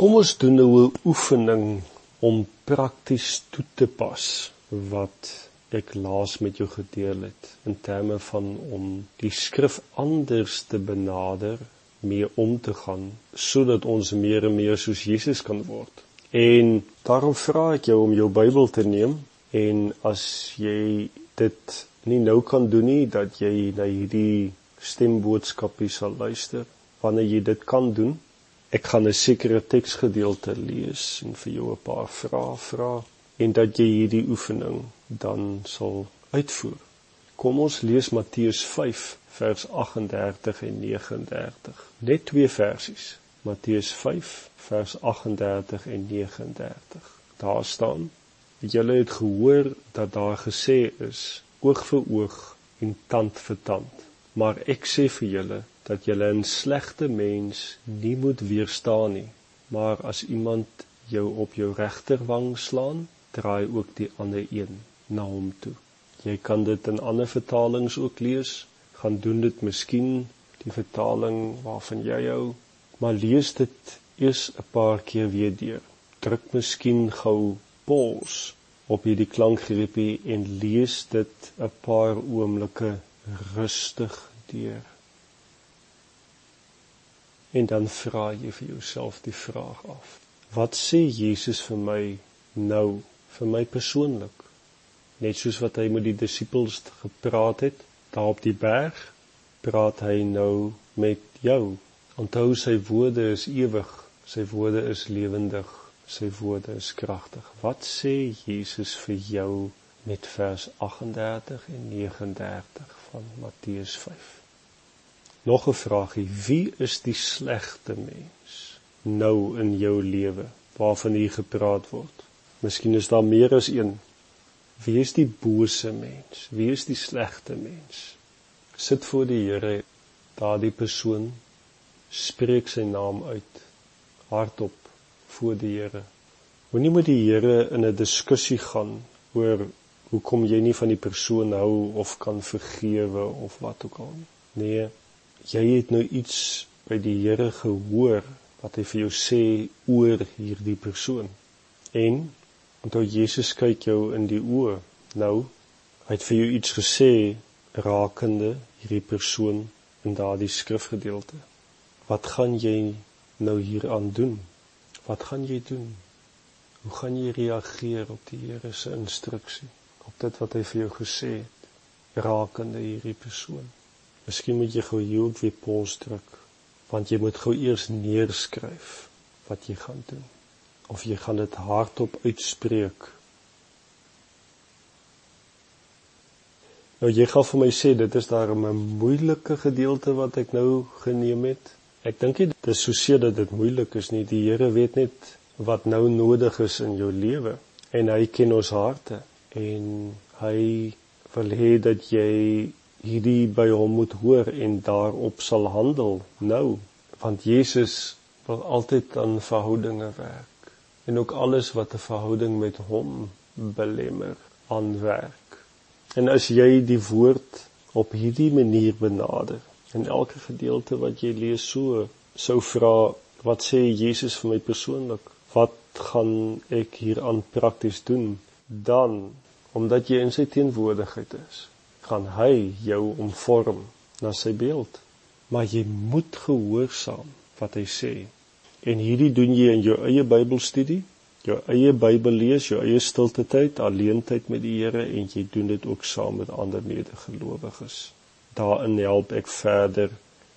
Kom ons doen nou 'n oefening om prakties toe te pas wat ek laas met jou gedeel het in terme van om die skrif anders te benader mee om te gaan sodat ons meer en meer soos Jesus kan word. En daarom vra ek jou om jou Bybel te neem en as jy dit nie nou kan doen nie dat jy na hierdie stemboodskapie sal luister wanneer jy dit kan doen. Ek gaan 'n sekere teksgedeelte lees en vir jou 'n paar vrae vra en dat jy hierdie oefening dan sal uitvoer. Kom ons lees Matteus 5 vers 38 en 39. Net twee versies. Matteus 5 vers 38 en 39. Daar staan: Julle het gehoor dat daar gesê is: oog vir oog en tand vir tand. Maar ek sê vir julle dat julle 'n slegte mens nie moet weerstaan nie. Maar as iemand jou op jou regterwang slaan, draai ook die ander een na hom toe. Jy kan dit in ander vertalings ook lees. Gaan doen dit miskien die vertaling waarvan jy hou, maar lees dit eers 'n paar keer weer deur. Druk miskien gou pause op hierdie klankgreepie en lees dit 'n paar oomblikke rustig deur. En dan vra jy vir jouself die vraag af: Wat sê Jesus vir my nou, vir my persoonlik? Net soos wat hy met die disippels gepraat het daar op die berg, praat hy nou met jou. Onthou sy woorde is ewig, sy woorde is lewendig, sy woorde is kragtig. Wat sê Jesus vir jou met vers 38 en 39 van Matteus 5? Nog 'n vraagie, wie is die slegte mens nou in jou lewe waarvan hier gepraat word? Miskien is daar meer as een. Wie is die bose mens? Wie is die slegte mens? Sit voor die Here, daardie persoon spreek sy naam uit hardop voor die Here. Moenie met die Here in 'n diskussie gaan oor hoekom jy nie van die persoon hou of kan vergewe of wat ook al nie. Nee, jy het nou iets by die Here gehoor wat hy vir jou sê oor hierdie persoon. En onthou Jesus kyk jou in die oë. Nou, hy het vir jou iets gesê rakende hierdie persoon in daardie skrifgedeelte. Wat gaan jy nou hieraan doen? Wat gaan jy doen? Hoe gaan jy reageer op die Here se instruksie? Op dit wat hy vir jou gesê het rakende hierdie persoon? Miskien moet jy gou hier ook weer pause druk want jy moet gou eers neerskryf wat jy gaan doen of jy gaan dit hardop uitspreek. Nou jy gaan vir my sê dit is daar 'n moeilike gedeelte wat ek nou geneem het. Ek dink dit is so seer dat dit moeilik is nie. Die Here weet net wat nou nodig is in jou lewe en hy ken ons harte en hy wil hê dat jy hierdie by hom moet hoor en daarop sal handel nou want Jesus wil altyd aan verhoudinge werk en ook alles wat 'n verhouding met hom belemmer aanwerk. En as jy die woord op hierdie manier benader in elke gedeelte wat jy lees so sou vra wat sê Jesus vir my persoonlik? Wat gaan ek hieraan prakties doen? Dan omdat jy in sy teenwoordigheid is gaan hy jou omvorm na sy beeld. Maar jy moet gehoorsaam wat hy sê. En hierdie doen jy in jou eie Bybelstudie, jou eie Bybel lees, jou eie stilte tyd, alleen tyd met die Here en jy doen dit ook saam met ander medegelowiges. Daarin help ek verder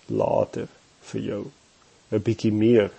later vir jou 'n bietjie meer